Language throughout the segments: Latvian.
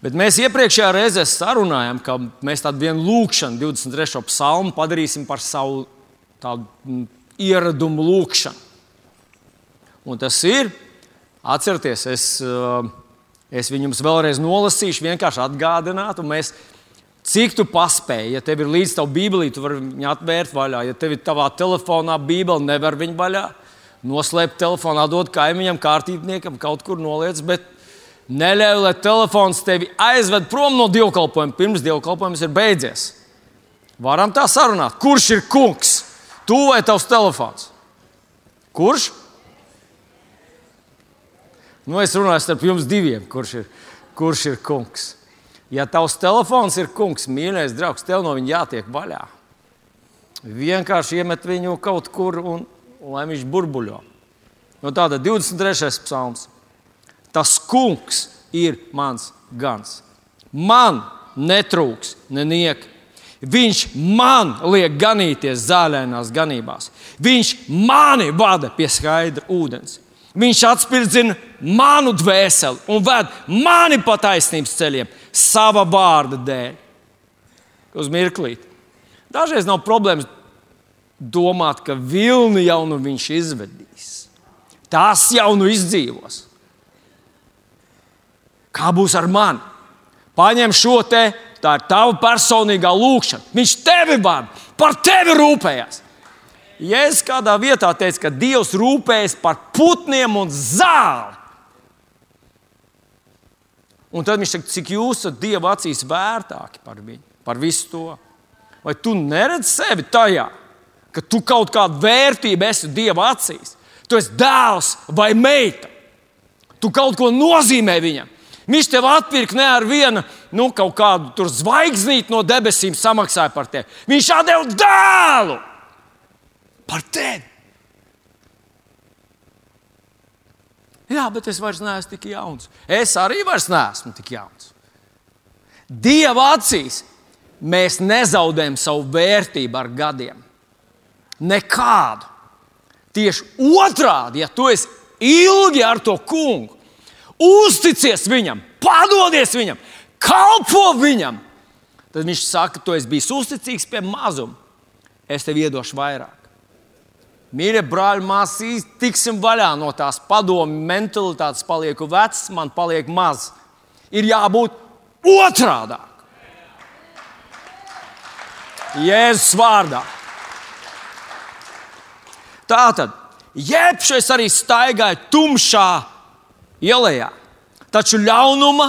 Bet mēs iepriekšējā reizē sarunājām, ka mēs tādu vienu lūkšanu, 23. psalmu, padarīsim par savu tādu mm, ieradumu lūkšanu. Un tas ir, atcerieties, es, uh, es viņu jums vēlreiz nolasīšu, vienkārši atgādināt, un mēs, cik tu paspēji, ja tev ir līdzi tava bībelī, tu vari viņu atvērt vaļā. Ja tev ir tavā telefonā bībele, nevar viņu vaļā. Noslēpt telefonā, dot kaimiņam, kārtībniekam, kaut kur noliec. Bet Neļauj, lai telefons tevi aizved prom no dievkalpojuma, pirms dievkalpojums ir beidzies. Varam tā sarunāt. Kurš ir kungs? Tu vai tavs telefons? Kurš? Nu, es runāju starp jums diviem, kurš ir, kurš ir kungs. Ja tavs telefons ir kungs, mīļais draugs, tev no viņa jātiek vaļā. Vienkārši iemet viņu kaut kur un, lai viņš burbuļo. No tāda 23. psalms. Tas kungs ir mans gans. Man netrūks neniek. Viņš man liek ganīties zālēnās ganībās. Viņš mani vada pie skaidra ūdens. Viņš atspirdzina manu dvēseli un ved mani pa taisnības ceļiem, sava vārda dēļ. Uz mirklīti. Dažreiz nav problēmas domāt, ka vilni jau nu viņš izvedīs. Tās jau nu izdzīvos. Kā būs ar mani? Paņem šo te, tā ir tava personīgā lūkšana. Viņš tevi vada, par tevi rūpējas. Jēzus kādā vietā teica, ka Dievs rūpējas par putniem un zāli. Un tad viņš saka, cik jūs esat Dieva acīs vērtāki par viņu, par visu to. Vai tu neredzi sevi tajā, ka tu kaut kādu vērtību esi Dieva acīs? Tu esi dēls vai meita. Tu kaut ko nozīmē viņam. Viņš tev atpirka ne ar vienu nu, kaut kādu zvaigznīti no debesīm, samaksāja par tevi. Viņš atdeva dēlu par tevi. Jā, bet es vairs neesmu tik jauns. Es arī vairs neesmu tik jauns. Dieva acīs mēs nezaudējam savu vērtību ar gadiem. Nekādu. Tieši otrādi, ja tu esi ilgi ar to kungu, uzticies viņam, padodies viņam, kalpo viņam. Tad viņš saka, tu esi bijis uzticīgs pie mazuma, es tev iedošu vairāk. Mīļie brāļi, māsīs, tiksim vaļā no tās padomu mentalitātes. Palieku vecs, man paliek maz. Ir jābūt otrādi. Jēzus vārdā. Tā tad, jebšais arī staigāja tumšā ielējā. Taču ļaunuma,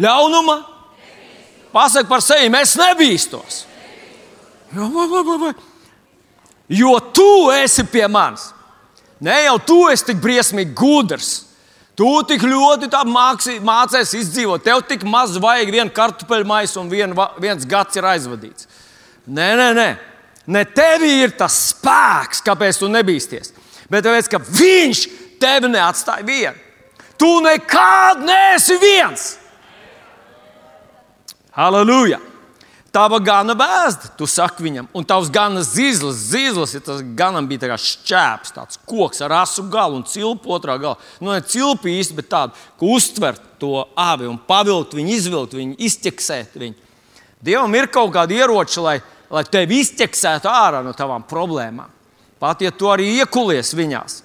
ļaunuma, pasaka par sevi, mēs nebīstos. Jo tu esi pie manis. Ne jau tu esi tik briesmīgi gudrs. Tu tik ļoti māci, mācies izdzīvot. Tev tik maz vajag viena kartupeļu maisa un vien, viens gads ir aizvadīts. Nē, nē, nē. Ne tev ir tas spēks, kāpēc tu nebīsties. Bet tāpēc, ka viņš tevi neatstāja vienu. Tu nekad neesi viens. Halleluja! Tava gana vēsta, tu saki viņam, un tavs gana zīles, zīles, ja tas ganam bija tā šķēps, tāds koks ar asu galu un cilpu otrā galā. Nu, ne cilpu īsti, bet tādu, ka uztvert to avi un pavilkt viņu, izvilkt viņu, izķeksēt viņu. Dievam ir kaut kādi ieroči, lai, lai tevi izķeksētu ārā no tavām problēmām. Pat ja tu arī iekulies viņās.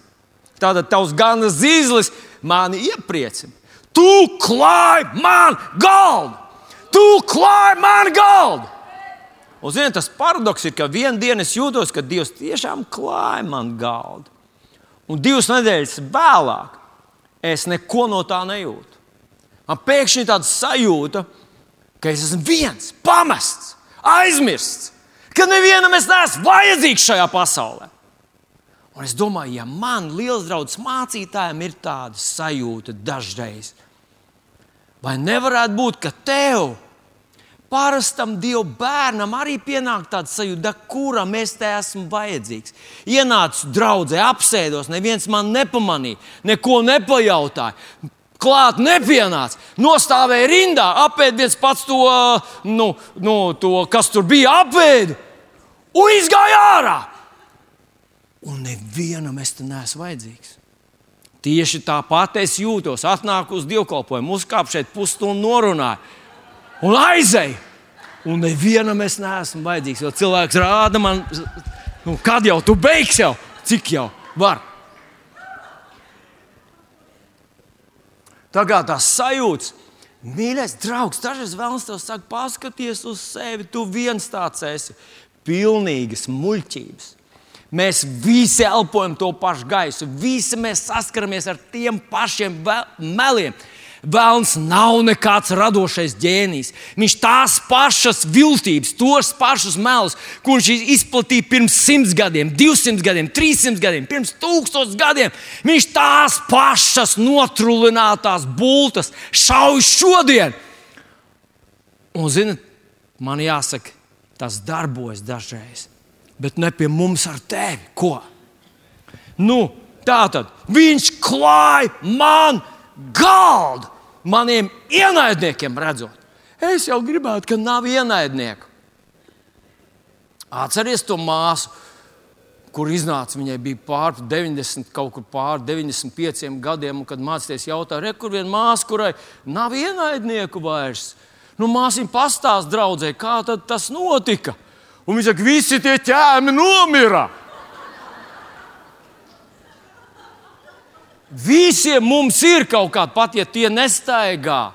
Tātad tavs gana zīzlis mani iepriecina. Tu klāj man galdu! Tu klāj man galdu! Un, zini, tas paradoks ir, ka vienā dienā es jūtos, ka Dievs tiešām klāja man galdu. Un divas nedēļas vēlāk es neko no tā nejūtu. Man pēkšņi ir tāda sajūta, ka es esmu viens, pamests, aizmirsts, ka nevienam es neesmu vajadzīgs šajā pasaulē. Un es domāju, ja man, liels draugs mācītājiem, ir tāda sajūta dažreiz, vai nevarētu būt, ka tev, parastam dievu bērnam, arī pienāk tāda sajūta, kuram es te esmu vajadzīgs. Ienācu draudzē, apsēdos, neviens man nepamanīja, neko nepajautāja. Klāt nepienāca, nostāvēja rindā, apēd viens pats to, nu, nu, to kas tur bija, apēdu un izgāja ārā. Un nevienam es te neesmu vajadzīgs. Tieši tāpat es jūtos. Atnāku uz dievkalpojumu, uzkāpu šeit pusstundu norunāju un aizēju. Un nevienam es neesmu vajadzīgs, jo cilvēks rāda man, nu, kad jau tu beigsi, jau cik jau var. Tagad tas sajūta, mīļais draugs, dažreiz vēlams te saka, paskaties uz sevi, tu viens tāds esi. Pilnīgas muļķības. Mēs visi elpojam to pašu gaisu, visi mēs saskaramies ar tiem pašiem meliem. Vēlns nav nekāds radošais ģēnijs. Viņš tās pašas viltības, tos pašus melus, kurus viņš izplatīja pirms simts gadiem, 200 gadiem, 300 gadiem, pirms tūkstošiem gadiem. Viņš tās pašas notrūlinātās bultas šauj šodien. Un, zinot, man jāsaka, tas darbojas dažreiz bet ne pie mums ar tevi. Ko? Nu, tā tad viņš klāja man galdu maniem ienaidniekiem, redzot. Es jau gribētu, ka nav ienaidnieku. Atcerieties to māsu, kur iznāca. Viņai bija pār 90, kaut kur pār 95 gadiem, un kad mācīties jautāja, kur viena māsa, kurai nav ienaidnieku vairs. Nu, Māsim pastāst draudzē, kā tas notika. Un viņš saka, visi tie ķēmi nomira. Visiem mums ir kaut kāda, pat ja tie nestaigā.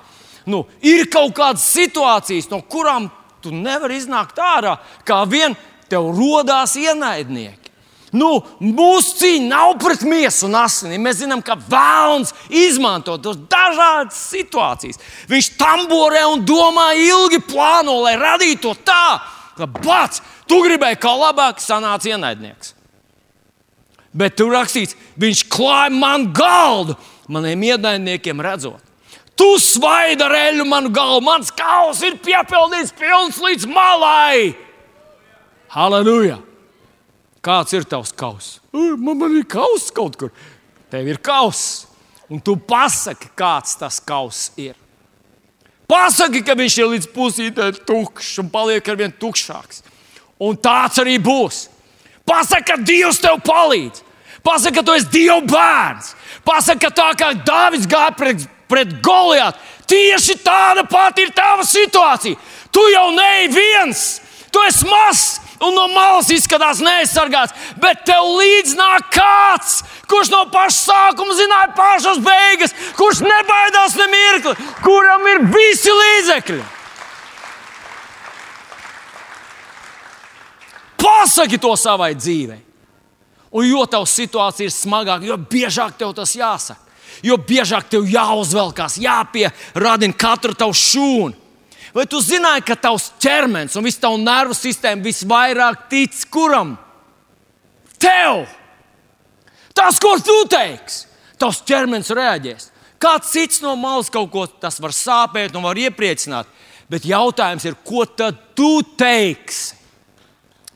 Nu, ir kaut kādas situācijas, no kurām tu nevari iznākt ārā, kā vien tev radās ienaidnieki. Nu, mūsu cīņa nav pret miesu un asinīm. Mēs zinām, ka vēlams izmanto tos dažādas situācijas. Viņš tamborē un domā ilgi plāno, lai radītu to tā, ka bats, tu gribēji kā labāk, sanāca ienaidnieks. Bet tur rakstīts, viņš klāja man galdu, maniem ienaidniekiem redzot. Tu svaidi ar eļļu manu galvu, mans kaus ir piepildīts pilns līdz malai. Halleluja! Kāds ir tavs kaus? Man, man ir kaus kaut kur. Tev ir kaus, un tu pasaki, kāds tas kaus ir. Pasaki, ka viņš ir līdz pusītē tukšs un paliek ar vien tukšāks. Un tāds arī būs. Pasaki, ka Dievs tev palīdz. Pasaki, ka tu esi Dieva bērns. Pasaki, ka tā kā Dārvids gāja pret, pret Goliātu, tieši tāda pati ir tava situācija. Tu jau neej viens, tu esi mazs, un no malas izskatās neaizsargāts, bet tev līdzi nāk kāds, kurš no paša sākuma zināja pašas beigas, kurš nebaidās ne mirkli, kuram ir visi līdzekļi. Pasaki to savai dzīvei. Un jo tavs situācija ir smagāka, jo biežāk tev tas jāsaka, jo biežāk tev jāuzvelkās, jāpierādina katru tavu šūnu. Vai tu zināji, ka tavs ķermenis un viss tavs nervu sistēma visvairāk tic kuram? Tev! Tas, ko tu teiksi, tavs ķermenis reaģēs. Kāds cits no malas kaut ko tas var sāpēt un var iepriecināt. Bet jautājums ir, ko tad tu teiksi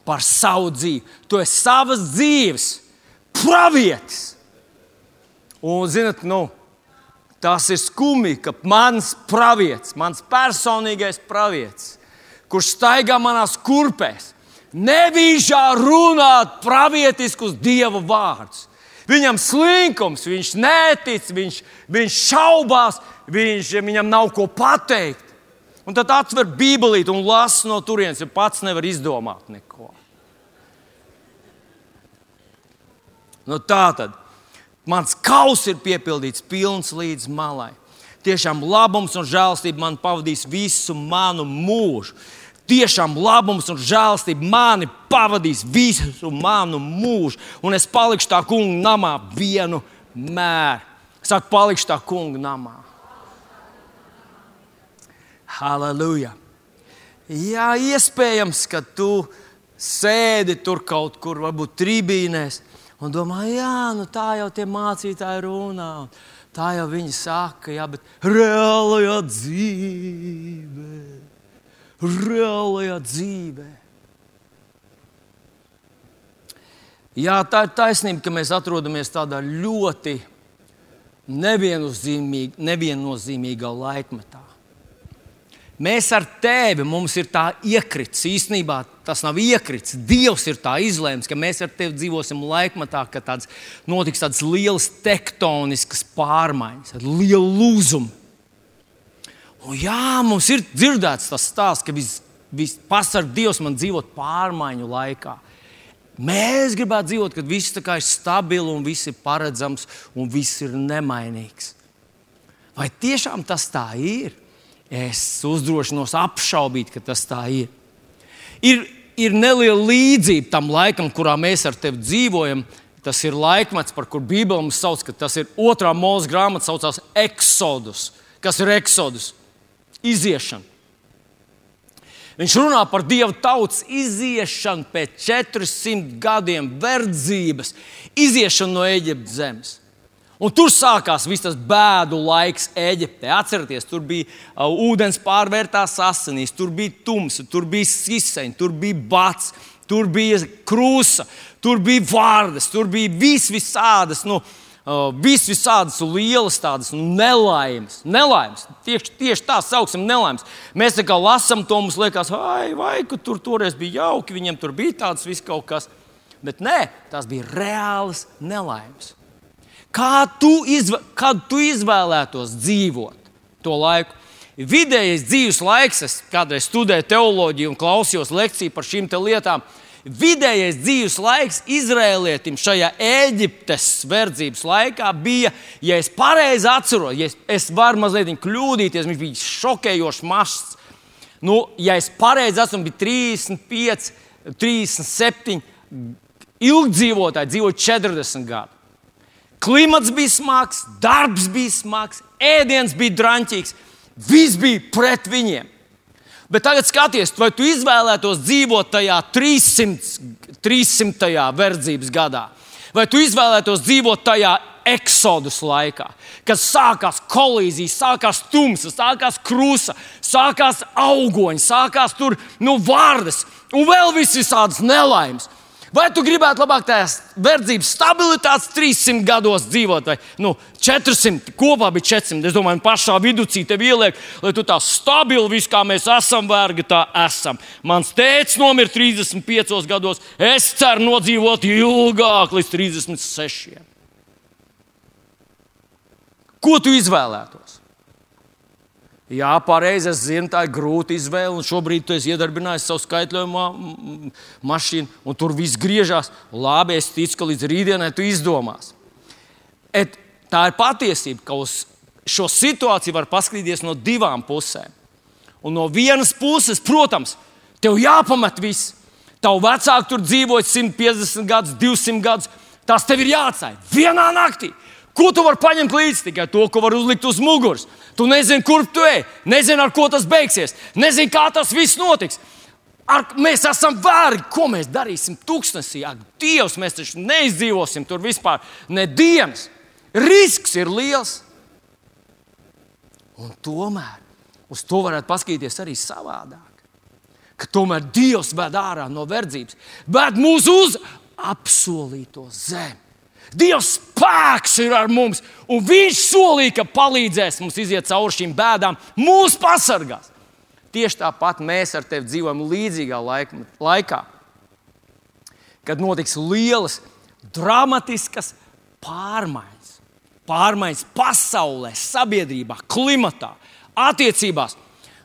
par savu dzīvi? Tu esi savas dzīves pravietis. Un, zinot, nu, Tas ir skumji, ka mans pravietis, mans personīgais pravietis, kurš staigā manās kurpēs, nebīžā runāt pravietiskus dievu vārdus. Viņam slinkums, viņš netic, viņš, viņš šaubās, viņš, viņam nav ko pateikt. Un tad atver Bībelīti un lasa no turienes, jo pats nevar izdomāt neko. Nu, tā tad Mans kaus ir piepildīts pilns līdz malai. Tiešām labums un žēlstība man pavadīs visu manu mūžu. Tiešām labums un žēlstība mani pavadīs visu manu mūžu, un es palikšu tā kunga namā vienu mēru. Saku, palikšu tā kunga namā. Halleluja! Jā, iespējams, ka tu sēdi tur kaut kur, varbūt trībīnēs, un domā, jā, nu tā jau tie mācītāji runā. Tā jau viņi saka, jā, bet reālajā dzīvē, reālajā dzīvē. Jā, tā ir taisnība, ka mēs atrodamies tādā ļoti neviennozīmīgā laikmetā. Mēs ar tevi mums ir tā iekrits. Īstenībā tas nav iekrits. Dievs ir tā izlēms, ka mēs ar tevi dzīvosim laikmatā, kad tāds, notiks tādas lielas tektoniskas pārmaiņas, liela lūzuma. Un jā, mums ir dzirdēts tas stāsts, ka viss vis, pasarg Dievs man dzīvot pārmaiņu laikā. Mēs gribētu dzīvot, kad viss ir stabils un viss ir paredzams un viss ir nemainīgs. Vai tiešām tas tā ir? Es uzdrošinos apšaubīt, ka tas tā ir. Ir, ir neliela līdzība tam laikam, kurā mēs ar tevi dzīvojam. Tas ir laikmets, par kuru Bībele mums sauc, ka tas ir otrā mūža grāmata, saucās Exodus. Kas ir Exodus? Iziešana. Viņš runā par Dieva tautas iziešanu pēc 400 gadiem verdzības, iziešanu no Eģiptes zemes. Un tur sākās viss tas bēdu laiks Eģiptē. Atcerieties, tur bija uh, ūdens pārvērtās asinīs, tur bija tumsa, tur bija siseņi, tur bija bats, tur bija krūsa, tur bija vārdas, tur bija vis visādas. Nu, uh, Vis visādas lielas tādas nu, nelaimes. nelaimes. Tieši, tieši tā sauksim, nelaimes. Mēs tā kā lasām to, mums liekas, vai, vai ka tur toreiz bija jauki, viņiem tur bija tāds viss kaut kas. Bet nē, tās bija reālas nelaimes. Kā tu, izv kad tu izvēlētos dzīvot to laiku? Vidējais dzīves laiks, es kādreiz studēju teoloģiju un klausījos lekciju par šīm lietām. Vidējais dzīves laiks Izrēlietim šajā Eģiptes verdzības laikā bija, ja es pareizi atceros, ja es, es varu mazliet kļūdīties, viņš bija šokējošs mazs. Nu, ja es pareizi atceros, bija 35, 37 ilgdzīvotāji, dzīvoja 40 gadus. Klimats bija smags, darbs bija smags, ēdiens bija drāmīgs. Viss bija pret viņiem. Bet tagad skaties, vai tu izvēlētos dzīvot tajā 300, 300. verdzības gadā, vai tu izvēlētos dzīvot tajā eksodus laikā, kad sākās kolīzijas, sākās tumsa, sākās krusta, sākās augoņi, sākās tur nu, vārdas un vēl visādas nelaimes. Vai tu gribētu labāk tās verdzības stabilitātes 300 gados dzīvot, vai nu, 400, kopā bija 400. Es domāju, pašā vidū tev ieliek, lai tu tā stabili viss, kā mēs esam, vergi, tā esam. Mans tēvs nomira 35 gados, es ceru nodzīvot ilgāk, līdz 36. Ko tu izvēlētos? Jā, pareizi. Es zinu, tā ir grūta izvēle. Šobrīd tu esi iedarbinājis savu skaitļojumu mašīnu, un tur viss griežās. Labi, es ticu, ka līdz rītdienai tu izdomās. Et, tā ir patiesība, ka uz šo situāciju var paskatīties no divām pusēm. Un no vienas puses, protams, tev jāpamet viss. Tavu vecāku tur dzīvoja 150 gadus, 200 gadus. Tas tev ir jāatstāj vienā naktī. Ko tu vari paņemt līdzi? Tikai to, ko var uzlikt uz muguras. Tu nezini, kur tu ej, nezini, ar ko tas beigsies, nezini, kā tas viss notiks. Ar, mēs esam vērgi, ko mēs darīsim tūkstnesī. Ak, Dievs, mēs taču neizdzīvosim tur vispār nedienas. Risks ir liels. Un tomēr uz to varētu paskatīties arī savādāk. Ka tomēr Dievs ved ārā no verdzības, ved mūs uz apsolīto zemi. Dieva spēks ir ar mums, un Viņš solīja, ka palīdzēs mums iziet cauri šīm bēdām, mūs pasargās. Tieši tāpat mēs ar tevi dzīvojam līdzīgā laikā, kad notiks lielas, dramatiskas pārmaiņas. Pārmaiņas pasaulē, sabiedrībā, klimatā, attiecībās.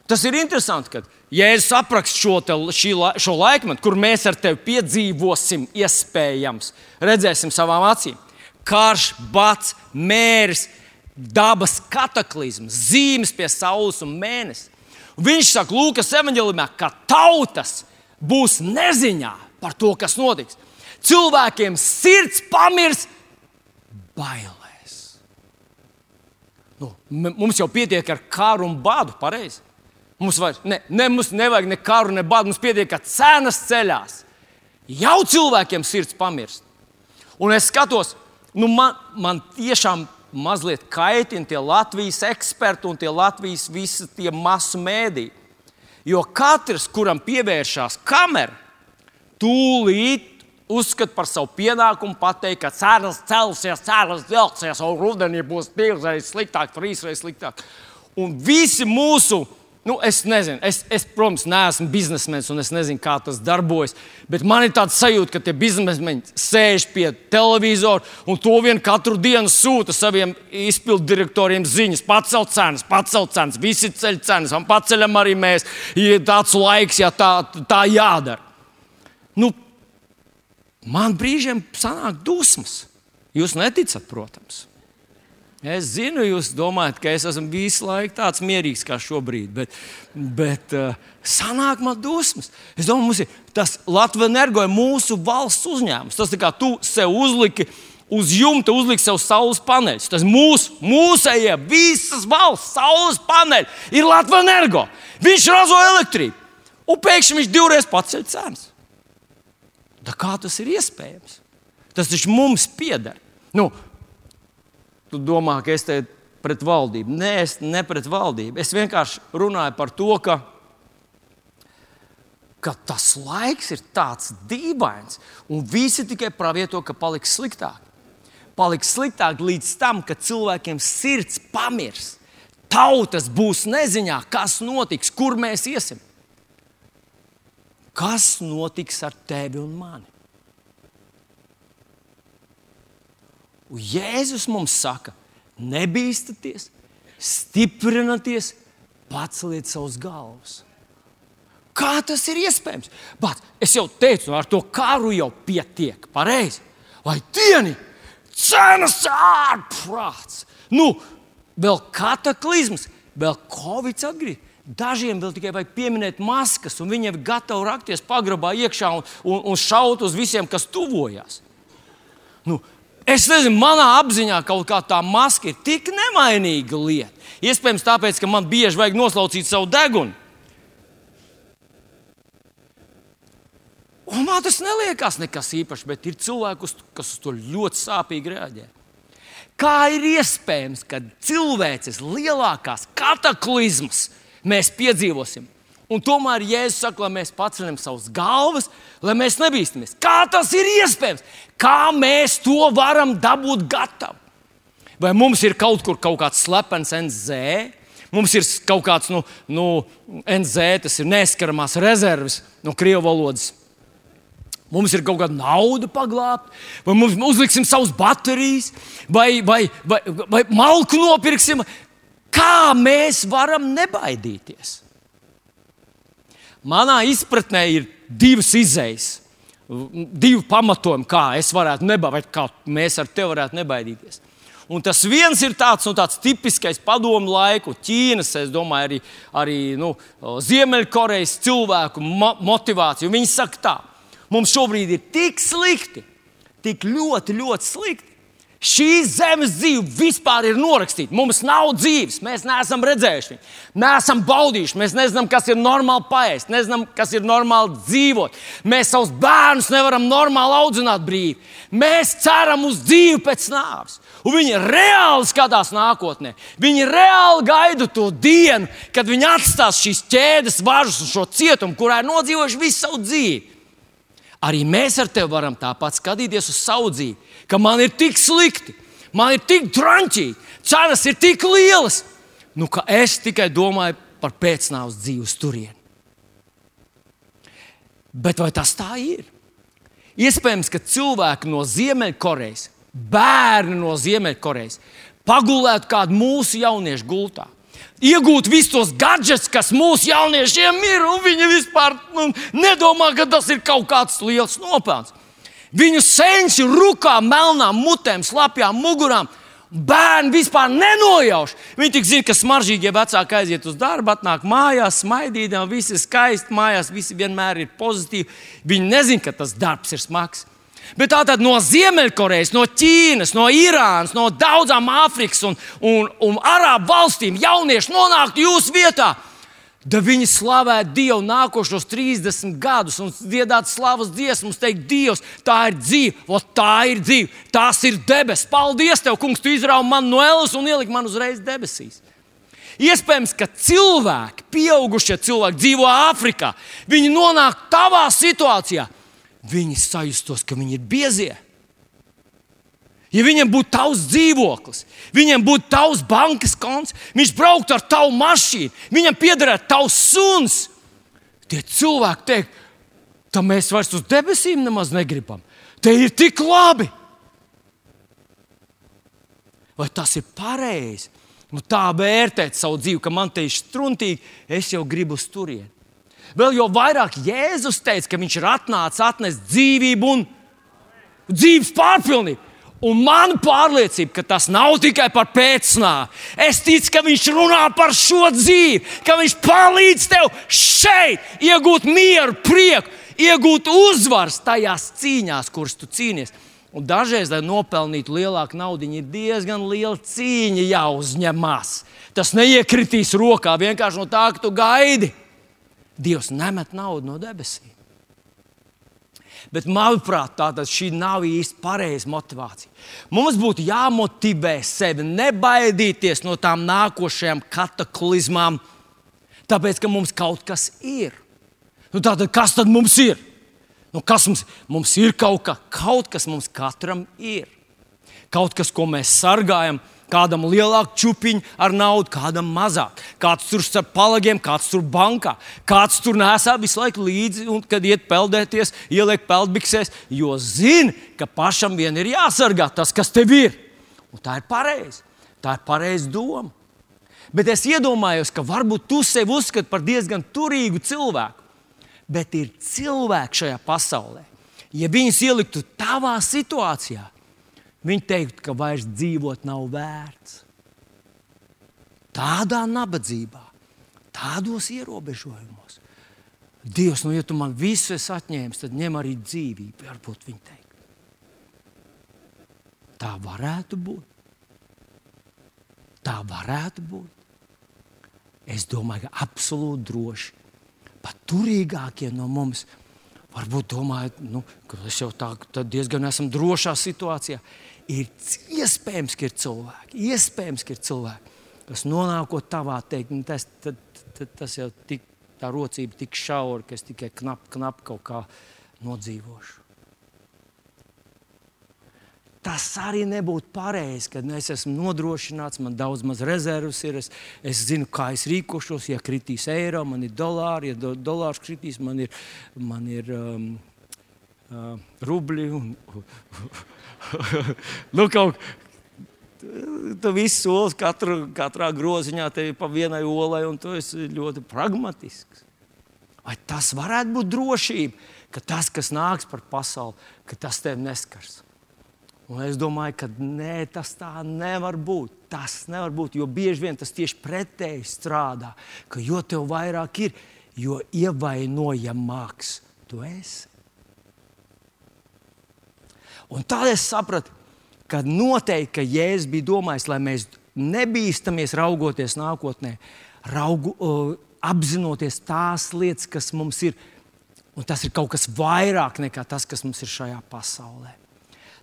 Tas ir interesanti, ka Jēzus apraksta šo, te, šī, šo laikmetu, kur mēs ar tevi piedzīvosim, iespējams, redzēsim savām acīm. Karš, bats, mērs, dabas kataklizmas, zīmes pie saules un mēnesis. Viņš saka, Lūkas evanģēlijā, ka tautas būs neziņā par to, kas notiks. Cilvēkiem sirds pamirs bailēs. Nu, mums jau pietiek ar karu un bādu, pareizi. Mums, vairs, ne, ne, mums nevajag ne karu, ne badu. Mums pietiek, ka cenas ceļās. Jau cilvēkiem sirds pamirst. Un es skatos, nu man, man tiešām mazliet kaitina tie Latvijas eksperti un tie Latvijas visi tie masu mēdī. Jo katrs, kuram pievēršās kamera, tūlīt uzskata par savu pienākumu pateikt, ka cenas celsies, cenas celsies, un rudenī būs divreiz sliktāk, trīsreiz sliktāk. Un visi mūsu Nu, es nezinu, es, es, protams, neesmu biznesmenis un es nezinu, kā tas darbojas. Bet man ir tāds sajūta, ka tie biznesmeņi sēž pie televizora un to vien katru dienu sūta saviem izpildu direktoriem ziņas. Pacelt cenas, pacelt cenas, visi ceļ cenas, un paceļam arī mēs. Ir tāds laiks, ja tā, tā jādara. Nu, man brīžiem sanāk dusmas. Jūs neticat, protams. Es zinu, jūs domājat, ka es esmu visu laiku tāds mierīgs kā šobrīd, bet, bet uh, sanāk man dusmas. Es domāju, mums ir tas Latvijas energo ir mūsu valsts uzņēmums. Tas kā tu sev uzliki. Uz jumta uzlikt sev saules paneļus. Tas mūsu, mūsējie, visas valsts saules paneļi ir Latvijas energo. Viņš ražo elektrību. Un pēkšņi viņš divreiz paceļ cenas. Da kā tas ir iespējams? Tas taču mums pieder. Nu, tu domā, ka es te pret valdību. Nē, es ne pret valdību. Es vienkārši runāju par to, ka, ka tas laiks ir tāds dīvains, un visi tikai pravieto, ka paliks sliktāk. Paliks sliktāk līdz tam, ka cilvēkiem sirds pamirs. Tautas būs neziņā, kas notiks, kur mēs iesim. Kas notiks ar tevi un mani? Un Jēzus mums saka, nebīsties, stiprinieties, paceliet savus galvas. Kā tas ir iespējams? Bet es jau teicu, ar to karu jau pietiek. Pareizi. Vai dieni, cenas ārprāts. Nu, vēl kataklizmas, vēl covid atgriezīsies. Dažiem vēl tikai vajag pieminēt maskas, un viņi ir gatavi rakties pagrabā iekšā un, un, un šaut uz visiem, kas tuvojas. Nu, Es nezinu, manā apziņā kaut kā tā maska ir tik nemainīga lieta. Iespējams, tāpēc, ka man bieži vajag noslaucīt savu degunu. Un man tas neliekas nekas īpašs, bet ir cilvēki, kas uz to ļoti sāpīgi reaģē. Kā ir iespējams, ka cilvēces lielākās kataklizmas mēs piedzīvosim? Un tomēr Jēzus saka, lai mēs paceļam savus galvas, lai mēs nebīstamies. Kā tas ir iespējams? Kā mēs to varam dabūt gatavu? Vai mums ir kaut kur kaut kāds slepens NZ? Mums ir kaut kāds nu, nu, NZ, tas ir neskaramās rezerves no krievu valodas. Mums ir kaut kāda nauda paglābta, vai mums uzliksim savus baterijas, vai, vai, vai, vai malku nopirksim. Kā mēs varam nebaidīties? Manā izpratnē ir divas izējas, divi pamatojumi, kā es varētu nebaidīties, kā mēs ar tevi varētu nebaidīties. Un tas viens ir tāds, nu, tāds tipiskais padomu laiku, Ķīnas, es domāju, arī, arī nu, Ziemeļkorejas cilvēku mo motivācija. Viņi saka, tā, mums šobrīd ir tik slikti, tik ļoti, ļoti slikti, Šī zemes dzīve vispār ir norakstīta. Mums nav dzīves, mēs neesam redzējuši viņu, neesam baudījuši, mēs nezinām, kas ir normāli paēst, nezinām, kas ir normāli dzīvot. Mēs savus bērnus nevaram normāli audzināt brīvi. Mēs ceram uz dzīvi pēc nāves. Un viņi reāli skatās nākotnē. Viņi reāli gaida to dienu, kad viņi atstās šīs ķēdes važus un šo cietumu, kurā ir nodzīvojuši visu savu dzīvi. Arī mēs ar tevi varam tāpat skatīties uz savu dzīvi ka man ir tik slikti, man ir tik drāmīgi, cenas ir tik lielas, nu, ka es tikai domāju par pēcnāvus dzīves turieni. Bet vai tas tā ir? Iespējams, ka cilvēki no Ziemeļkorejas, bērni no Ziemeļkorejas, pagulētu kādu mūsu jauniešu gultā. Iegūt visus tos gadgets, kas mūsu jauniešiem ir, un viņi vispār nu, nedomā, ka tas ir kaut kāds liels nopelns. Viņu senči rukā, melnām mutēm, slapjām mugurām. Bērni vispār nenojauš. Viņi tik zina, ka smaržīgie vecāki aiziet uz darbu, atnāk mājās, smaidīdami, viss ir skaisti, mājās viss vienmēr ir pozitīvi. Viņi nezina, ka tas darbs ir smags. Bet tā tad no Ziemeļkorejas, no Ķīnas, no Irānas, no daudzām Āfrikas un, un, un Arābu valstīm jaunieši nonāktu jūsu vietā Da viņi slavētu Dievu nākošos 30 gadus un dziedātu slavas dziesmas, teikt, Dievs, tā ir dzīve, o, tā ir dzīve, tās ir debesis. Paldies, Tev, Kungs, Tu izraugi mani no ēlas un ieliki man uzreiz debesīs. Iespējams, ka cilvēki, pieaugušie cilvēki, dzīvo Āfrikā. Viņi nonāk tādā situācijā, viņi sajustos, ka viņi ir biezie. Ja viņam būtu tavs dzīvoklis, viņam būtu tavs bankas konts, viņš brauktu ar tavu mašīnu, viņam piederētu tavs suns, tie cilvēki teikt, tam mēs vairs uz debesīm nemaz negribam. Te ir tik labi. Vai tas ir pareizi? Nu, tā vērtēt savu dzīvi, ka man te ir struntīgi, es jau gribu uz turieni. Vēl jau vairāk Jēzus teica, ka viņš ir atnācis atnest dzīvību un dzīves pārpilnību. Un man pārliecība, ka tas nav tikai par pēcnāvu. Es ticu, ka viņš runā par šo dzīvi, ka viņš palīdz tev šeit iegūt mieru, prieku, iegūt uzvaras tajās cīņās, kuras tu cīnies. Un dažreiz, lai nopelnītu lielāku naudu, ir diezgan liela cīņa jāuzņemās. Tas neiekritīs rokā vienkārši no tā, ka tu gaidi. Dievs nemet naudu no debesīm. Bet, manuprāt, tātad šī nav īsti pareiza motivācija. Mums būtu jāmotivē sevi, nebaidīties no tām nākošajām kataklizmām, tāpēc ka mums kaut kas ir. Nu, tātad, kas tad mums ir? Nu, kas mums, mums ir kaut, ka, kaut kas, mums katram ir. Kaut kas, ko mēs sargājam, Kādam lielāku čupiņu ar naudu, kādam mazāk. Kāds tur starp palagiem, kāds tur bankā, kāds tur nesā visu laiku līdzi, un kad iet peldēties, ieliek peldbiksēs, jo zina, ka pašam vien ir jāsargā tas, kas tev ir. Un tā ir pareizi. Tā ir pareiza doma. Bet es iedomājos, ka varbūt tu sevi uzskati par diezgan turīgu cilvēku. Bet ir cilvēki šajā pasaulē. Ja viņus ieliktu tavā situācijā, Viņi teikt, ka vairs dzīvot nav vērts. Tādā nabadzībā, tādos ierobežojumos. Dievs, nu, ja tu man visu esi atņēmis, tad ņem arī dzīvību. Varbūt viņi teikt. Tā varētu būt. Tā varētu būt. Es domāju, ka absolūti droši. Pat turīgākie no mums varbūt domājat, nu, ka es jau tā diezgan esmu drošā situācijā ir iespējams, ka ir cilvēki, iespējams, ka ir cilvēki kas nonākot tavā teikt, nu, tas, tad, tad, tas jau tik, tā rocība tik šaura, ka es tikai knapi knap kaut kā nodzīvošu. Tas arī nebūtu pareizi, kad es esmu nodrošināts, man daudz maz rezerves ir. Es, es zinu, kā es rīkošos. Ja kritīs eiro, man ir dolāri, ja do, dolārs kritīs, man ir, man ir um, uh, rubļi. Un, nu, kaut, tu visu soli katru, katrā groziņā, tev ir pa vienai olai, un tu esi ļoti pragmatisks. Vai tas varētu būt drošība, ka tas, kas nāks par pasauli, ka tas tev neskars? Un es domāju, ka nē, tas tā nevar būt. Tas nevar būt, jo bieži vien tas tieši pretēji strādā. Ka jo vairāk ir, jo ievainojamāks tu esi. Un tad es sapratu, ka noteikti ka Jēzus bija domājis, lai mēs nebīstamies raugoties nākotnē, raugu, uh, apzinoties tās lietas, kas mums ir. Un tas ir kaut kas vairāk nekā tas, kas mums ir šajā pasaulē.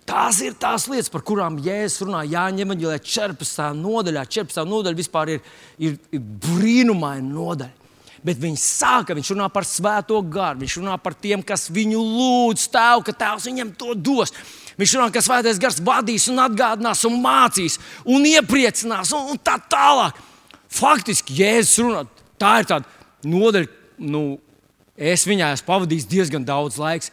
Tās ir tās lietas, par kurām Jēzus runā Jāņa Evanģelē 14. nodaļā. 14. nodaļa vispār ir, ir, ir brīnumaina nodaļa. Bet viņš sāka, viņš runā par svēto garu, viņš runā par tiem, kas viņu lūdz, tēvu, ka tēvs viņam to dos. Viņš runā, ka svētais gars vadīs un atgādinās un mācīs un iepriecinās un, un tā tālāk. Faktiski Jēzus runā, tā ir tāda nodaļa, nu, es viņā esmu pavadījis diezgan daudz laiks,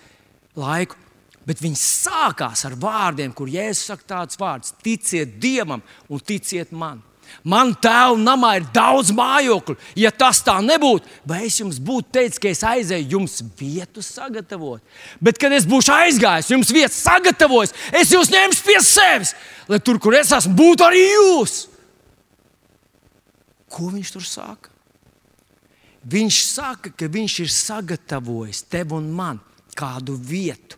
laiku. Bet viņi sākās ar vārdiem, kur Jēzus saka tādus vārdus: ticiet Dievam un ticiet man. Man tēva namā ir daudz mājokļu. Ja tas tā nebūtu, vai es jums būtu teicis, ka es aizēju jums vietu sagatavot. Bet, kad es būšu aizgājis, jums vietu sagatavojis, es jūs ņemšu pie sevis, lai tur, kur es esmu, būtu arī jūs. Ko viņš tur saka? Viņš saka, ka viņš ir sagatavojis tev un man kādu vietu.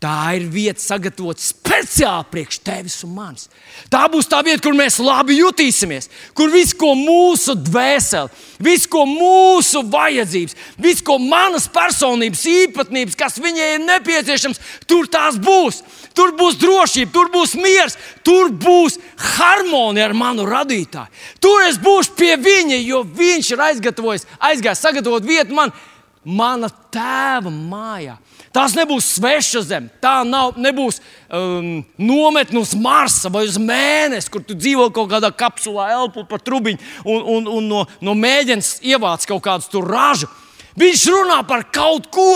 Tā ir vieta sagatavota speciāli priekš tevis un manis. Tā būs tā vieta, kur mēs labi jutīsimies, kur viss, ko mūsu dvēsele, viss, ko mūsu vajadzības, viss, ko manas personības īpatnības, kas viņai ir nepieciešams, tur tās būs. Tur būs drošība, tur būs miers, tur būs harmonija ar manu radītāju. Tur es būšu pie viņa, jo viņš ir aizgatavojis, aizgājis sagatavot vietu man mana tēva mājā. Tās nebūs sveša zeme, tā nav, nebūs um, nometne uz Marsa vai uz Mēnesi, kur tu dzīvo kaut kādā kapsulā, elpo pa trubiņu un, un, un no, no mēģines ievāc kaut kādu ražu. Viņš runā par kaut ko.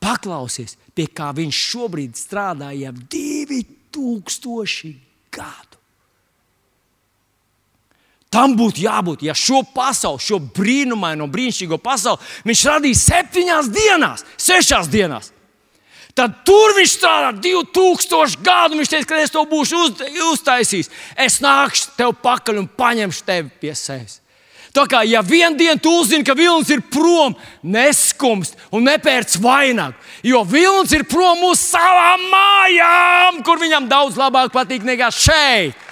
Paklausies, pie kā viņš šobrīd strādā jau 2000 gadu. Tam būtu jābūt, ja šo pasauli, šo brīnumaino, brīnišķīgo pasauli viņš radīja septiņās dienās, sešās dienās. Tad tur viņš strādā 2000 gadu. Viņš teica, ka es to būšu uz, uztaisījis. Es nākšu tev pakaļ un paņemšu tevi pie sevis. Tā kā ja vienā dienā tu uzzini, ka vilnis ir prom, neskumst un nepērc vainagu, jo vilnis ir prom uz savām mājām, kur viņam daudz labāk patīk nekā šeit.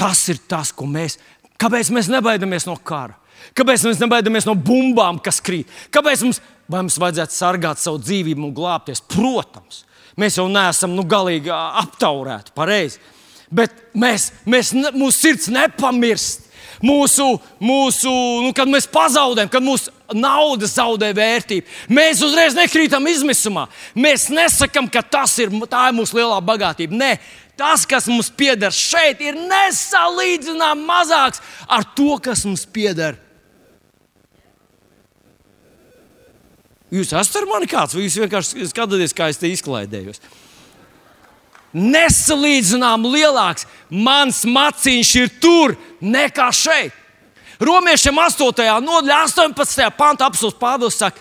Tas ir tas, ko mēs. Kāpēc mēs nebaidāmies no kara? Kāpēc mēs nebaidāmies no bumbām, kas krīt? Kāpēc mums, mums vajadzētu sargāt savu dzīvību un glābties? Protams, mēs jau neesam nu, galīgi aptaurēti, pareizi. Bet mēs, mēs, mūsu sirds nepamirst. Mūsu, mūsu, nu, kad mēs pazaudējam, kad mūsu nauda zaudē vērtību, mēs uzreiz nekrītam izmisumā. Mēs nesakām, ka tas ir, ir mūsu lielā bagātība. Nē, tas, kas mums pieder šeit, ir nesalīdzināmāk mazāks ar to, kas mums pieder. Jūs esat ar mani kāds, vai jūs vienkārši skatāties, kā es te izklaidējos? Nesalīdzināmāk lielāks mans maciņš ir tur nekā šeit. Romiešiem 8. nodaļā, 18. pantā apelsīns Pāvils saka,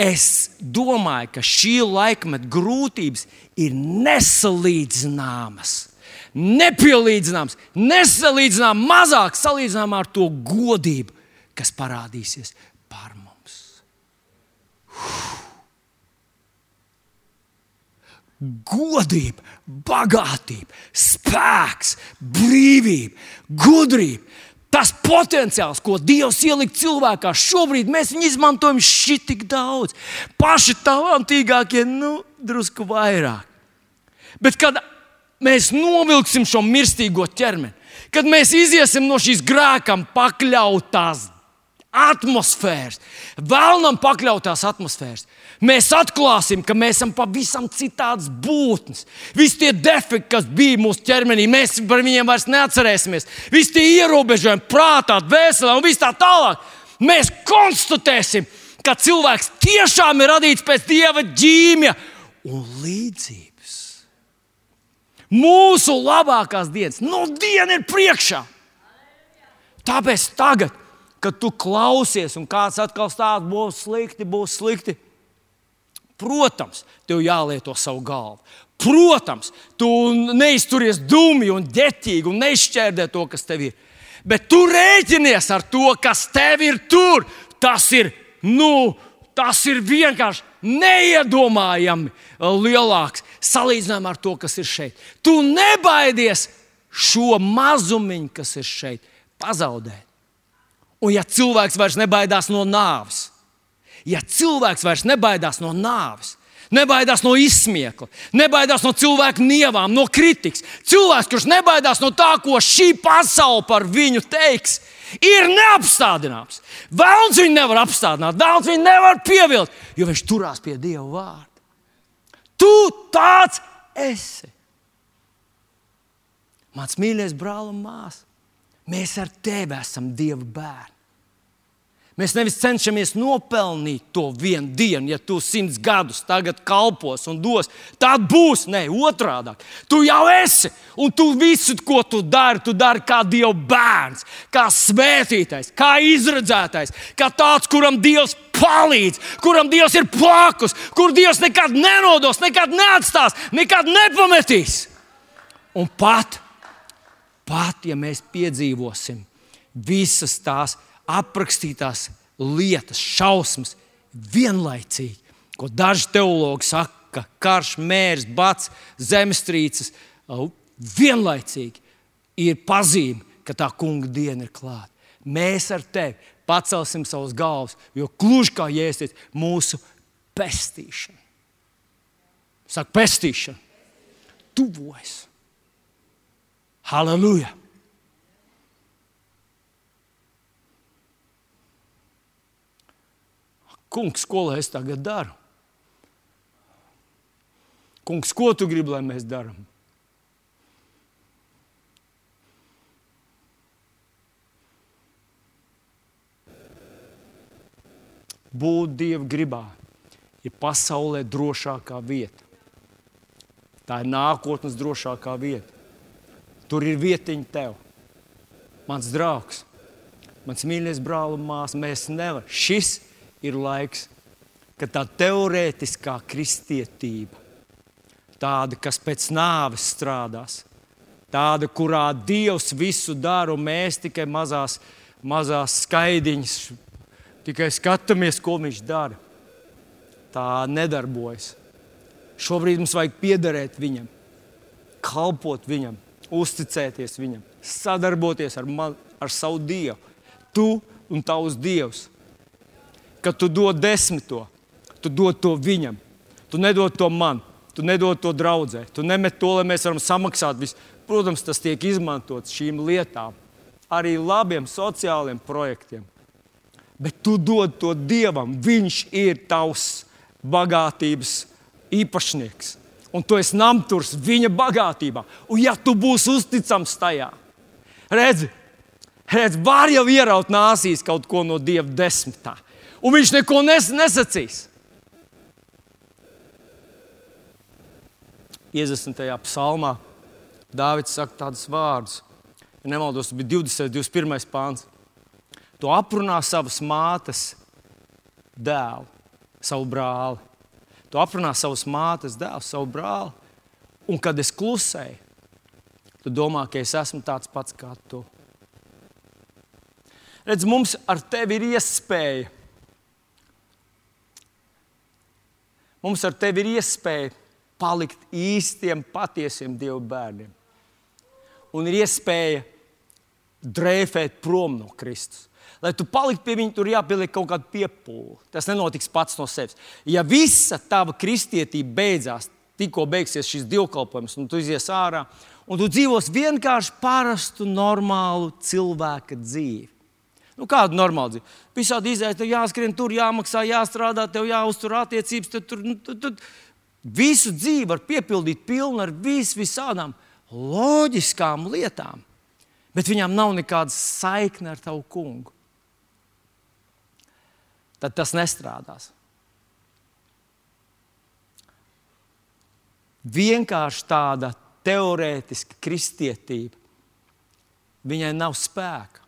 es domāju, ka šī laikmeta grūtības ir nesalīdzināmas. Nepielīdzināms, nesalīdzināms, mazāk salīdzināms ar to godību, kas parādīsies pār mums. Godība, bagātība, spēks, brīvība, gudrība. Tas potenciāls, ko Dievs ielika cilvēkā, šobrīd mēs viņu izmantojam tik daudz. Paši talantīgākie, nu, drusku vairāk. Bet kad mēs novilksim šo mirstīgo ķermeni, kad mēs iziesim no šīs grēkam pakļautās atmosfēras, vēlnam pakļautās atmosfēras, mēs atklāsim, ka mēs esam pavisam citādas būtnes. Visi tie defekti, kas bija mūsu ķermenī, mēs par viņiem vairs neatcerēsimies. Visi tie ierobežojumi prātā, dvēselē un viss tā tālāk. Mēs konstatēsim, ka cilvēks tiešām ir radīts pēc dieva ģīmija un līdzības. Mūsu labākās dienas, nu, diena ir priekšā. Tāpēc tagad, kad tu klausies, un kāds atkal stāsta, būs slikti, būs slikti. Protams, tev jālieto savu galvu. Protams, tu neizturies dūmi un ģeķīgi un neizšķērdē to, kas tev ir. Bet tu rēķinies ar to, kas tev ir tur. Tas ir, nu, tas ir vienkārši neiedomājami lielāks salīdzinājumā ar to, kas ir šeit. Tu nebaidies šo mazumiņu, kas ir šeit, pazaudēt. Un ja cilvēks vairs nebaidās no nāves, ja cilvēks vairs nebaidās no nāves, nebaidās no izsmiekla, nebaidās no cilvēku nievām, no kritikas, cilvēks, kurš nebaidās no tā, ko šī pasaule par viņu teiks, ir neapstādināms. Vēlams viņu nevar apstādināt, vēlams viņu nevar pievilkt, jo viņš turās pie Dieva vārda. Tu tāds esi. Mans mīļais brāl un māsas, mēs ar tevi esam Dieva bērni. Mēs nevis cenšamies nopelnīt to vienu dienu, ja tu simts gadus tagad kalpos un dos. Tā būs, ne otrādi. Tu jau esi, un tu visu, ko tu dari, tu dari kā Dieva bērns, kā svētītais, kā izredzētais, kā tāds, kuram Dievs palīdz, kuram Dievs ir plākus, kur Dievs nekad nenodos, nekad neatstās, nekad nepametīs. Un pat, pat ja mēs piedzīvosim visas tās aprakstītās lietas, šausmas vienlaicīgi, ko daži teologi saka, ka karš, mērs, bats, zemestrīces vienlaicīgi ir pazīme, ka tā kunga diena ir klāta. Mēs ar tevi pacelsim savus galvas, jo gluži kā jēdziet mūsu pestīšana. Saka, pestīšana tuvojas. Halleluja! Kungs, ko lai es tagad daru? Kungs, ko tu gribi, lai mēs darām? Būt Dieva gribā ir pasaulē drošākā vieta. Tā ir nākotnes drošākā vieta. Tur ir vietiņa tev, mans draugs, mans mīļais brāl un māsa. Mēs nevaram. Šis ir laiks, kad tā teorētiskā kristietība, tāda, kas pēc nāves strādās, tāda, kurā Dievs visu dara, un mēs tikai mazās, mazās skaidiņas, tikai skatāmies, ko Viņš dara. Tā nedarbojas. Šobrīd mums vajag piederēt Viņam, kalpot Viņam uzticēties viņam, sadarboties ar, man, ar savu Dievu. Tu un tavs Dievs. Kad tu dod desmito, tu dod to viņam. Tu nedod to man, tu nedod to draudzē. Tu nemet to, lai mēs varam samaksāt visu. Protams, tas tiek izmantots šīm lietām, arī labiem sociāliem projektiem. Bet tu dod to Dievam. Viņš ir tavs bagātības īpašnieks un tu esi namturs viņa bagātībā. Un ja tu būsi uzticams tajā, redzi, redz, var jau ieraut nāsīs kaut ko no Dieva desmitā, un viņš neko nes, nesacīs. 50. psalmā Dārvids saka tādus vārdus. Ja nemaldos, tas bija 20. 21. pāns. Tu aprunā savas mātes dēlu, savu brāli. Tu aprunā savus mātes, dēlu, savu brāli. Un kad es klusēju, tu domā, ka es esmu tāds pats kā tu. Redz, mums ar tevi ir iespēja. Mums ar tevi ir iespēja palikt īstiem, patiesiem Dieva bērniem. Un ir iespēja drēfēt prom no Kristus. Lai tu paliktu pie viņa, tur jāpieliek kaut kāda piepūle. Tas nenotiks pats no sevis. Ja visa tava kristietība beidzās, tikko beigsies šis divkalpojums, un tu izies ārā, un tu dzīvos vienkārši parastu, normālu cilvēka dzīvi. Nu, kādu normālu dzīvi? Visādi izaicinājumi, tev jāskrien tur, jāmaksā, jāstrādā, tev jāuztur attiecības. Tad, tur, nu, tad, tad, visu dzīvi var piepildīt pilnu ar vis, visādām loģiskām lietām, bet viņām nav nekāda saikne ar tavu kungu tad tas nestrādās. Vienkārši tāda teorētiska kristietība, viņai nav spēka.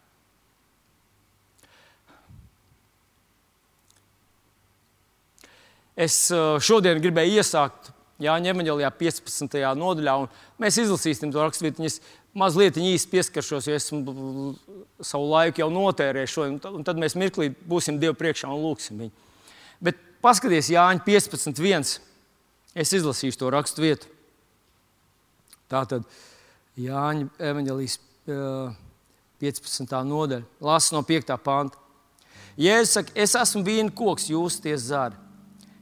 Es šodien gribēju iesākt Jāņa Evanģelijā 15. nodaļā, un mēs izlasīsim to raksturvietu mazliet īsi pieskaršos, jo esmu savu laiku jau notērējis šo, un tad mēs mirklī būsim Dievu priekšā un lūgsim viņu. Bet paskaties, Jāņa 15.1. Es izlasīšu to rakstu vietu. Tā tad Jāņa evanģelijas 15. nodaļa, lasa no 5. panta. Jēzus saka, es esmu viena koks, jūs tie zari,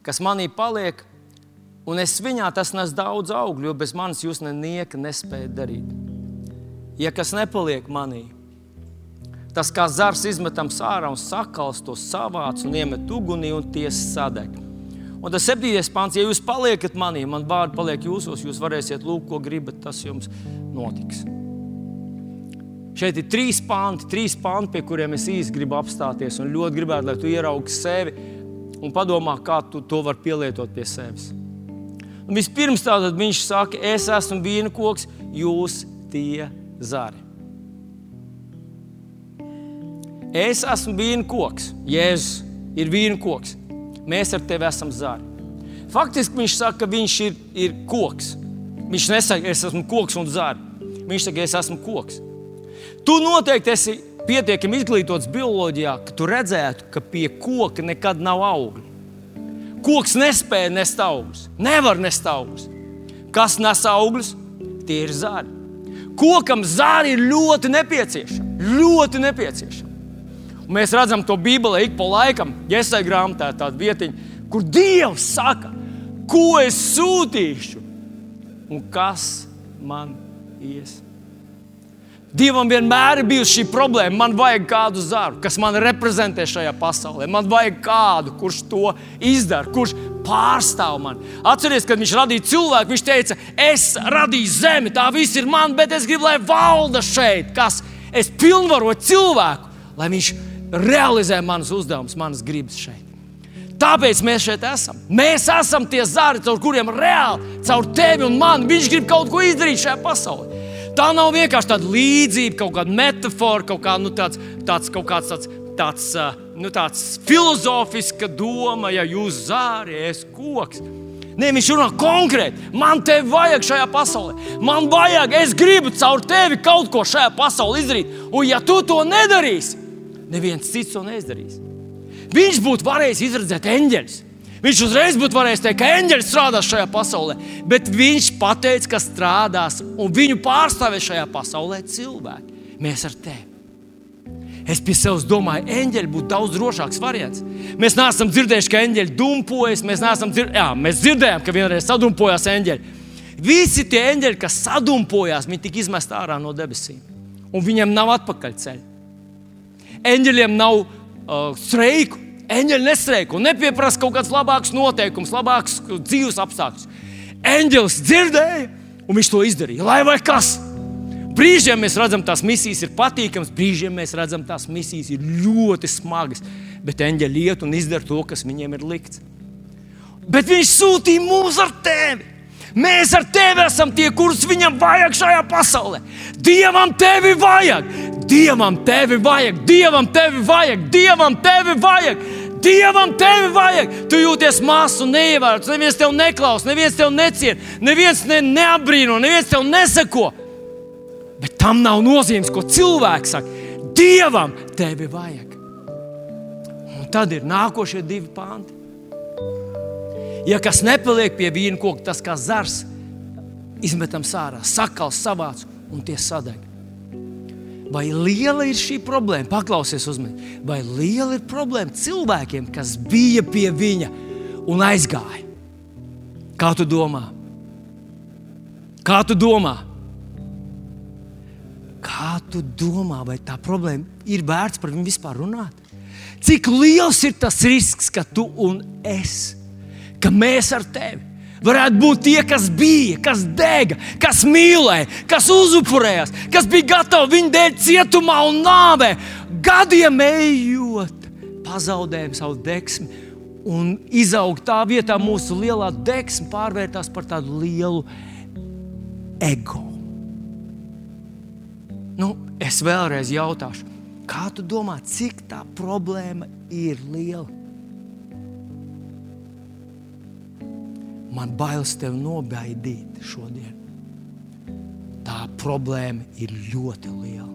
kas manī paliek, un es viņā tas nes daudz augļu, jo bez manis jūs nenieka nespējat darīt ja kas nepaliek manī, tas kā zars izmetams ārā un sakals to savāc un iemet ugunī un tiesa sadeg. Un tas septītais pāns, ja jūs paliekat manī, man vārdi paliek jūsos, jūs varēsiet lūgt, ko gribat, tas jums notiks. Šeit ir trīs panti, trīs panti, pie kuriem es īsti gribu apstāties. Un ļoti gribētu, lai tu ieraugi sevi un padomā, kā tu to vari pielietot pie sevis. Un vispirms tātad viņš saka, es esmu viena koks, jūs tie zari. Es esmu vīna koks, Jēzus ir vīna koks. Mēs ar tevi esam zari. Faktiski viņš saka, ka viņš ir, ir koks. Viņš nesaka, es esmu koks un zari. Viņš saka, es esmu koks. Tu noteikti esi pietiekami izglītots bioloģijā, ka tu redzētu, ka pie koka nekad nav augļu. Koks nespēja nest augļus, nevar nest augļus. Kas nes augļus? Tie ir zari. Kokam zāle ir ļoti nepieciešama. Ļoti nepieciešama. Un mēs redzam to Bībelē ik pa laikam, Iesai grāmatā, tāda vietiņa, kur Dievs saka, ko es sūtīšu un kas man ies Dievam vienmēr ir bijusi šī problēma. Man vajag kādu zaru, kas man reprezentē šajā pasaulē. Man vajag kādu, kurš to izdara, kurš pārstāv mani. Atcerieties, kad viņš radīja cilvēku, viņš teica, es radīju zemi, tā viss ir man, bet es gribu, lai valda šeit, kas es pilnvaroju cilvēku, lai viņš realizē manas uzdevumus, manas gribas šeit. Tāpēc mēs šeit esam. Mēs esam tie zari, caur kuriem reāli, caur tevi un mani, viņš grib kaut ko izdarīt šajā pasaulē. Tā nav vienkārši tāda līdzība, kaut kāda metāfora, kaut, kā, nu, tāds, tāds, kaut kāds tāds, tāds, nu, tāds filozofisks doma, ja jūs zāri, es koks. Nē, viņš runā konkrēti. Man te vajag šajā pasaulē. Man vajag, es gribu caur tevi kaut ko šajā pasaulē izdarīt. Un, ja tu to nedarīsi, neviens cits to neizdarīs. Viņš būtu varējis izredzēt eņģeļus. Viņš uzreiz būtu varējis teikt, ka eņģeļi strādās šajā pasaulē, bet viņš pateica, ka strādās un viņu pārstāvēs šajā pasaulē cilvēki. Mēs ar tevi. Es pie sevis domāju, eņģeļi būtu daudz drošāks variants. Mēs neesam dzirdējuši, ka eņģeļi dumpojas. Mēs, dzird... Jā, mēs dzirdējām, ka vienreiz sadumpojās eņģeļi. Visi tie eņģeļi, kas sadumpojās, viņi tika izmesti ārā no debesīm. Un viņiem nav atpakaļceļa. Eņģeļiem nav uh, streiku, Eņģeļi nestrēko, nepieprasa kaut kāds labāks noteikums, labāks dzīves apstākļus. Eņģelis dzirdēja, un viņš to izdarīja. Lai vai kas? Brīžiem mēs redzam, tās misijas ir patīkamas, brīžiem mēs redzam, tās misijas ir ļoti smagas. Bet eņģeļi iet un izdara to, kas viņiem ir likts. Bet viņš sūtīja mūs ar tevi. Mēs ar tevi esam tie, kurus viņam vajag šajā pasaulē. Dievam tevi vajag, Dievam tevi vajag, Dievam tevi vajag, Dievam tevi vajag. Dievam tevi vajag. Tu jūties mazs un neievērots. Neviens tev neklausās, neviens tev neciet, neviens ne, neapbrīno, neviens tev nesako. Bet tam nav nozīmes, ko cilvēks saka. Dievam tevi vajag. Un tad ir nākošie divi panti. Ja kas nepaliek pie vīna koka, tas kā zars, izmetam sārā, sakals savāc un tie sadeg. Vai liela ir šī problēma? Paklausies uzmanīgi. Vai liela ir problēma cilvēkiem, kas bija pie viņa un aizgāja? Kā tu domā? Kā tu domā? Kā tu domā, vai tā problēma ir vērts par viņu vispār runāt? Cik liels ir tas risks, ka tu un es, ka mēs ar tevi varētu būt tie, kas bija, kas dega, kas mīlēja, kas uzupurējās, kas bija gatavi viņa dēļ cietumā un nāvē, gadiem ejot, pazaudējām savu deksmi. Un izaug tā vietā mūsu lielā deksme pārvērtās par tādu lielu ego. Nu, es vēlreiz jautāšu, kā tu domā, cik tā problēma ir liela? Man bailes tevi nobaidīt šodien. Tā problēma ir ļoti liela.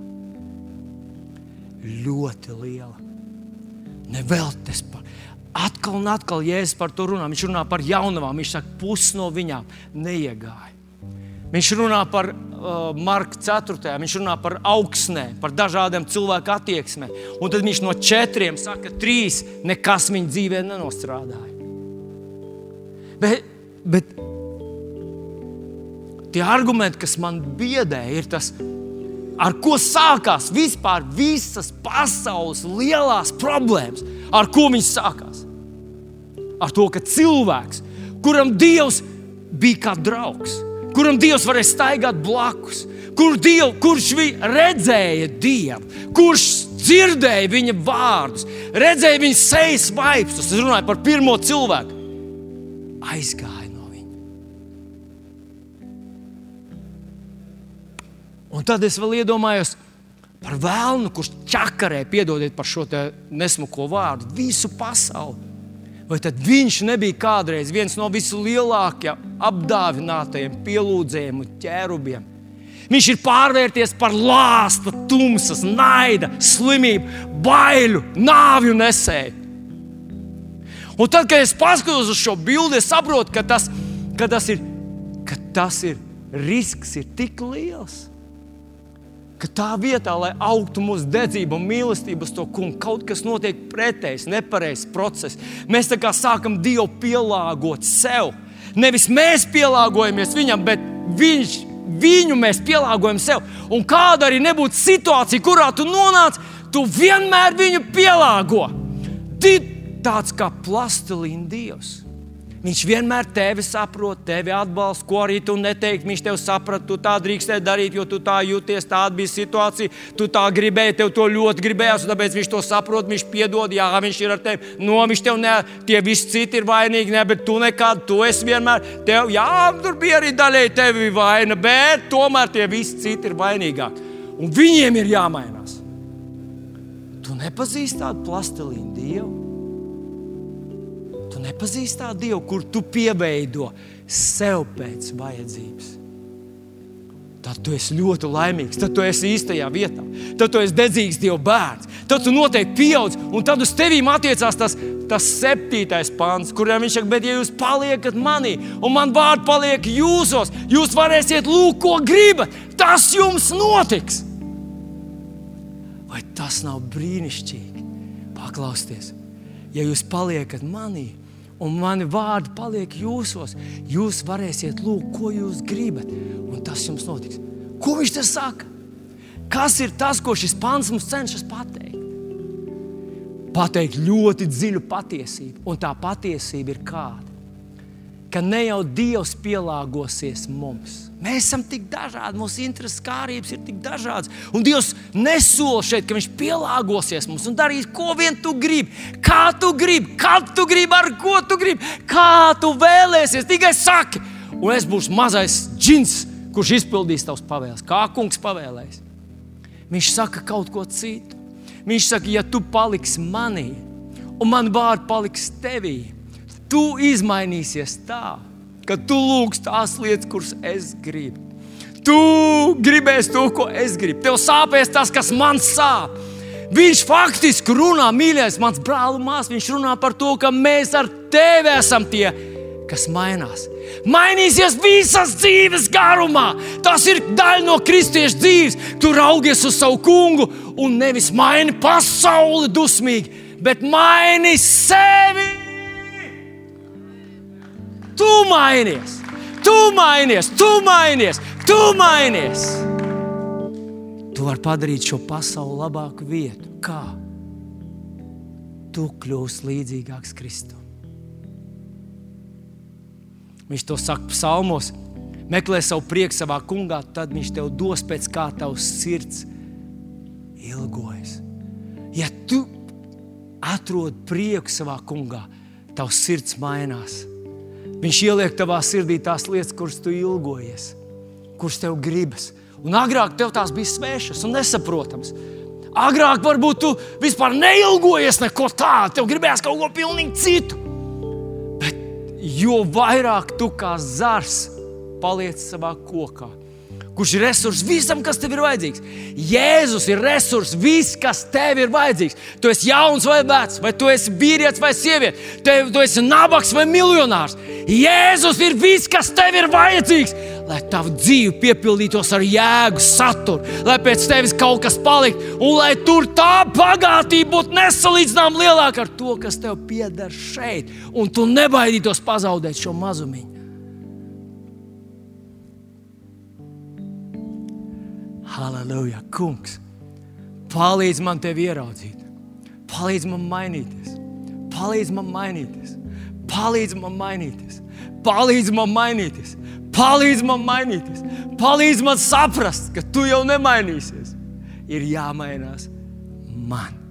Ļoti liela. Neveltes par. Atkal un atkal, es par to runāju, viņš runā par jaunavām. Viņš saka, pusi no viņām neiegāja. Viņš runā par uh, Marka 4. Viņš runā par augsnē, par dažādiem cilvēku attieksmēm. Un tad viņš no četriem saka, ka trīs nekas viņa dzīvē nenostrādāja. Bet Bet tie argumenti, kas man biedē, ir tas, ar ko sākās vispār visas pasaules lielās problēmas. Ar ko viņas sākās? Ar to, ka cilvēks, kuram Dievs bija kā draugs, kuram Dievs varēja staigāt blakus, kur diev, kurš redzēja Dievu, kurš dzirdēja viņa vārdus, redzēja viņa sejas vaipstus. Es runāju par pirmo cilvēku. Aizgāja Un tad es vēl iedomājos par vēlnu, kurš čakarē, piedodiet par šo nesmuko vārdu, visu pasauli. Vai tad viņš nebija kādreiz viens no vislielākajiem apdāvinātajiem, pielūdzējiem un ķērubiem? Viņš ir pārvērties par lāstu, tumsas, naida, slimību, bailu, nāvju nesēju. Un tad, kad es paskatos uz šo bildi, es saprotu, ka tas, ka tas, ir, ka tas ir risks ir tik liels ka tā vietā, lai augtu mūsu dedzība un mīlestība uz to kungu, kaut kas notiek pretējs, nepareizs process. Mēs tā kā sākam Dievu pielāgot sev. Nevis mēs pielāgojamies viņam, bet viņš viņu mēs pielāgojam sev. Un kāda arī nebūtu situācija, kurā tu nonāc, tu vienmēr viņu pielāgo. Tāds kā plastilīna dievs. Viņš vienmēr tevi saprot, tevi atbalsta, ko arī tu neteiksi. Viņš tev saprata, tu tā drīkstēji darīt, jo tu tā jūties, tāda bija situācija. Tu tā gribēji, tev to ļoti gribējās, un tāpēc viņš to saprot, viņš piedod, jā, viņš ir ar tevi. No, viņš tev ne, tie visi citi ir vainīgi, ne, bet tu nekad, tu esi vienmēr, tev, jā, tur bija arī daļēji tevi vaina, bet tomēr tie visi citi ir vainīgāki. Un viņiem ir jāmainās. Tu nepazīsti tādu plastelīnu dievu nepazīsti tādu Dievu, kur tu pieveido sev pēc vajadzības. Tad tu esi ļoti laimīgs, tad tu esi īstajā vietā, tad tu esi dedzīgs Dieva bērns. Tad tu noteikti pieaug, un tad uz tevīm attiecās tas, tas septītais pāns, kurā viņš saka, bet ja jūs paliekat manī, un man vārdi paliek jūsos, jūs varēsiet lūgt, ko gribat. Tas jums notiks. Vai tas nav brīnišķīgi? Paklausieties, ja jūs paliekat manī, un mani vārdi paliek jūsos, jūs varēsiet lūgt, ko jūs gribat, un tas jums notiks. Ko viņš te saka? Kas ir tas, ko šis pants mums cenšas pateikt? Pateikt ļoti dziļu patiesību, un tā patiesība ir kāda? Ka ne jau Dievs pielāgosies mums Mēs esam tik dažādi, mūsu intereses, kārības ir tik dažādas. Un Dievs nesola šeit, ka Viņš pielāgosies mums un darīs, ko vien tu gribi. Kā tu gribi, kad tu gribi, ar ko tu gribi, kā tu vēlēsies. Tikai saki, un es būšu mazais džins, kurš izpildīs tavus pavēles. Kā kungs pavēlēs. Viņš saka kaut ko citu. Viņš saka, ja tu paliksi manī, un man vārdi paliks tevī, tu izmainīsies tā ka tu lūgsi tās lietas, kuras es gribu. Tu gribēsi to, ko es gribu. Tev sāpēs tas, kas man sāp. Viņš faktiski runā, mīļais, mans brāl, māsas. Viņš runā par to, ka mēs ar tevi esam tie, kas mainās. Mainīsies visas dzīves garumā. Tas ir daļa no kristiešu dzīves. Tu raugies uz savu kungu un nevis maini pasauli dusmīgi, bet maini sevi. Tu mainies, tu mainies, tu mainies, tu mainies. Tu vari padarīt šo pasauli labāku vietu. Kā? Tu kļūsi līdzīgāks Kristum. Viņš to saka psalmos. Meklē savu prieku savā kungā, tad viņš tev dos pēc kā tavs sirds ilgojas. Ja tu atrod prieku savā kungā, tavs sirds mainās. Viņš ieliek tavā sirdī tās lietas, kuras tu ilgojies, kuras tev gribas. Un agrāk tev tās bija svešas un nesaprotamas. Agrāk varbūt tu vispār neilgojies neko tādu, tev gribējās kaut ko pilnīgi citu. Bet jo vairāk tu kā zars paliec savā kokā, kurš ir resurs visam, kas tev ir vajadzīgs. Jēzus ir resurs, viss, kas tev ir vajadzīgs. Tu esi jauns vai vecs, vai tu esi vīrietis vai sieviete, tev, tu esi nabaks vai miljonārs. Jēzus ir viss, kas tev ir vajadzīgs. Lai tava dzīve piepildītos ar jēgu, saturu, lai pēc tevis kaut kas paliktu, un lai tur tā bagātība būtu nesalīdzināmā lielāka ar to, kas tev pieder šeit, un tu nebaidītos pazaudēt šo mazumiņu. Halleluja, kungs! Palīdz man tevi ieraudzīt, palīdz man mainīties, palīdz man mainīties, palīdz man mainīties, palīdz man mainīties, palīdz man mainīties, palīdz man saprast, ka tu jau nemainīsies. Ir jāmainās man.